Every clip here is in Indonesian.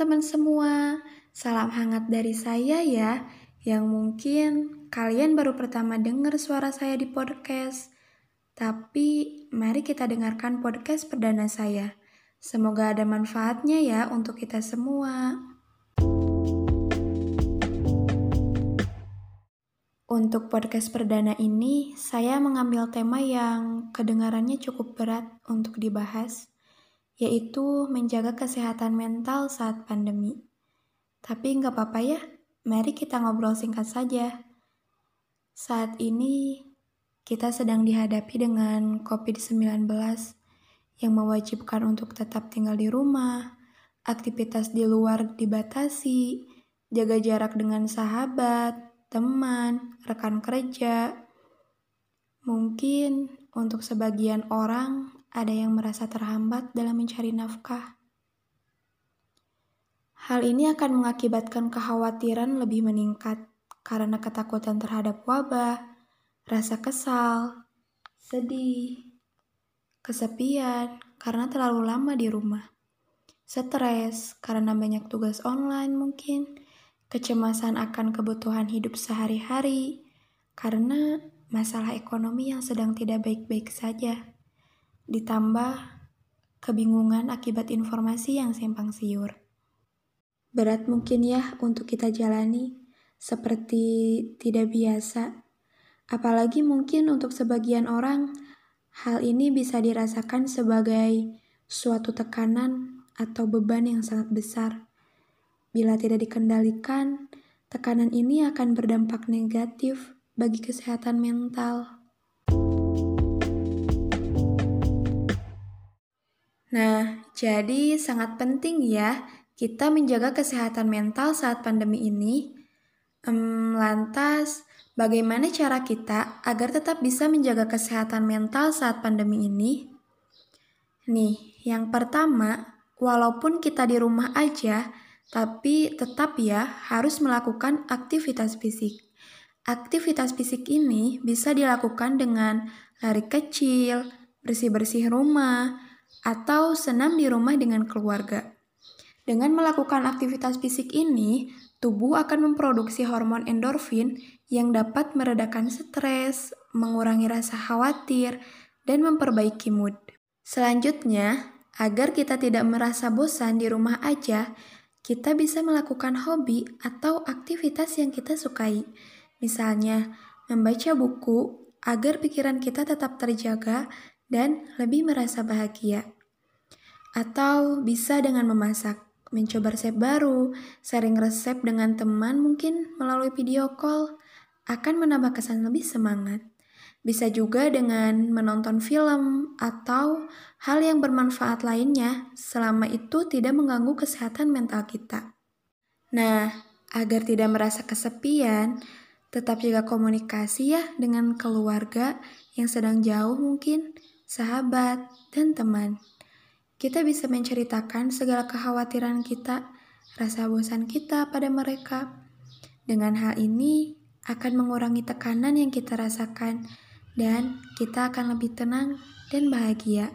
teman-teman semua. Salam hangat dari saya ya, yang mungkin kalian baru pertama dengar suara saya di podcast. Tapi mari kita dengarkan podcast perdana saya. Semoga ada manfaatnya ya untuk kita semua. Untuk podcast perdana ini, saya mengambil tema yang kedengarannya cukup berat untuk dibahas yaitu menjaga kesehatan mental saat pandemi. Tapi nggak apa-apa ya, mari kita ngobrol singkat saja. Saat ini, kita sedang dihadapi dengan COVID-19 yang mewajibkan untuk tetap tinggal di rumah, aktivitas di luar dibatasi, jaga jarak dengan sahabat, teman, rekan kerja. Mungkin untuk sebagian orang ada yang merasa terhambat dalam mencari nafkah. Hal ini akan mengakibatkan kekhawatiran lebih meningkat karena ketakutan terhadap wabah, rasa kesal, sedih, kesepian karena terlalu lama di rumah, stres karena banyak tugas online mungkin, kecemasan akan kebutuhan hidup sehari-hari karena masalah ekonomi yang sedang tidak baik-baik saja ditambah kebingungan akibat informasi yang simpang siur. Berat mungkin ya untuk kita jalani, seperti tidak biasa. Apalagi mungkin untuk sebagian orang, hal ini bisa dirasakan sebagai suatu tekanan atau beban yang sangat besar. Bila tidak dikendalikan, tekanan ini akan berdampak negatif bagi kesehatan mental. Nah, jadi sangat penting ya kita menjaga kesehatan mental saat pandemi ini. Um, lantas, bagaimana cara kita agar tetap bisa menjaga kesehatan mental saat pandemi ini? Nih, yang pertama, walaupun kita di rumah aja, tapi tetap ya harus melakukan aktivitas fisik. Aktivitas fisik ini bisa dilakukan dengan lari kecil, bersih-bersih rumah, atau senam di rumah dengan keluarga. Dengan melakukan aktivitas fisik ini, tubuh akan memproduksi hormon endorfin yang dapat meredakan stres, mengurangi rasa khawatir, dan memperbaiki mood. Selanjutnya, agar kita tidak merasa bosan di rumah aja, kita bisa melakukan hobi atau aktivitas yang kita sukai. Misalnya, membaca buku agar pikiran kita tetap terjaga dan lebih merasa bahagia. Atau bisa dengan memasak, mencoba resep baru, sharing resep dengan teman mungkin melalui video call, akan menambah kesan lebih semangat. Bisa juga dengan menonton film atau hal yang bermanfaat lainnya, selama itu tidak mengganggu kesehatan mental kita. Nah, agar tidak merasa kesepian, tetap jaga komunikasi ya dengan keluarga yang sedang jauh mungkin sahabat, dan teman. Kita bisa menceritakan segala kekhawatiran kita, rasa bosan kita pada mereka. Dengan hal ini akan mengurangi tekanan yang kita rasakan dan kita akan lebih tenang dan bahagia.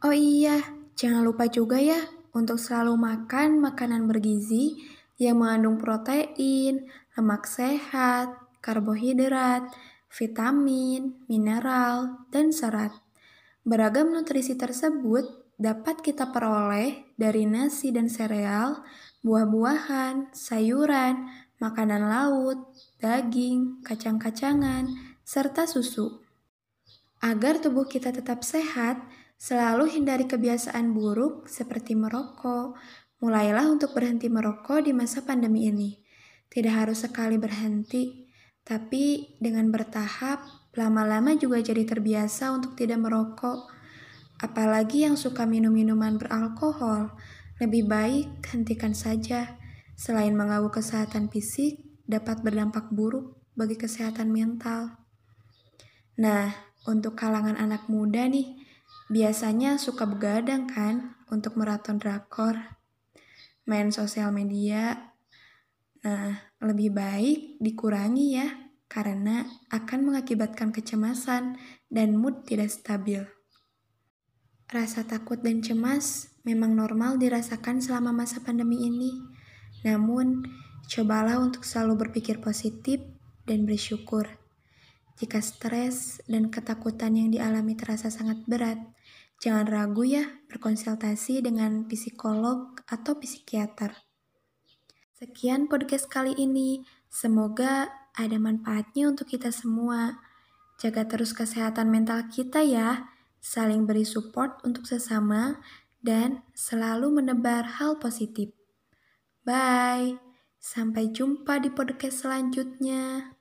Oh iya, jangan lupa juga ya untuk selalu makan makanan bergizi yang mengandung protein, lemak sehat, karbohidrat, vitamin, mineral, dan serat. Beragam nutrisi tersebut dapat kita peroleh dari nasi dan sereal, buah-buahan, sayuran, makanan laut, daging, kacang-kacangan, serta susu. Agar tubuh kita tetap sehat, selalu hindari kebiasaan buruk seperti merokok. Mulailah untuk berhenti merokok di masa pandemi ini. Tidak harus sekali berhenti, tapi dengan bertahap, lama-lama juga jadi terbiasa untuk tidak merokok. Apalagi yang suka minum-minuman beralkohol, lebih baik hentikan saja. Selain mengganggu kesehatan fisik, dapat berdampak buruk bagi kesehatan mental. Nah, untuk kalangan anak muda nih, biasanya suka begadang kan untuk maraton drakor, main sosial media, Nah, lebih baik dikurangi ya, karena akan mengakibatkan kecemasan dan mood tidak stabil. Rasa takut dan cemas memang normal dirasakan selama masa pandemi ini. Namun, cobalah untuk selalu berpikir positif dan bersyukur. Jika stres dan ketakutan yang dialami terasa sangat berat, jangan ragu ya berkonsultasi dengan psikolog atau psikiater. Sekian podcast kali ini. Semoga ada manfaatnya untuk kita semua. Jaga terus kesehatan mental kita ya saling beri support untuk sesama, dan selalu menebar hal positif. Bye, sampai jumpa di podcast selanjutnya.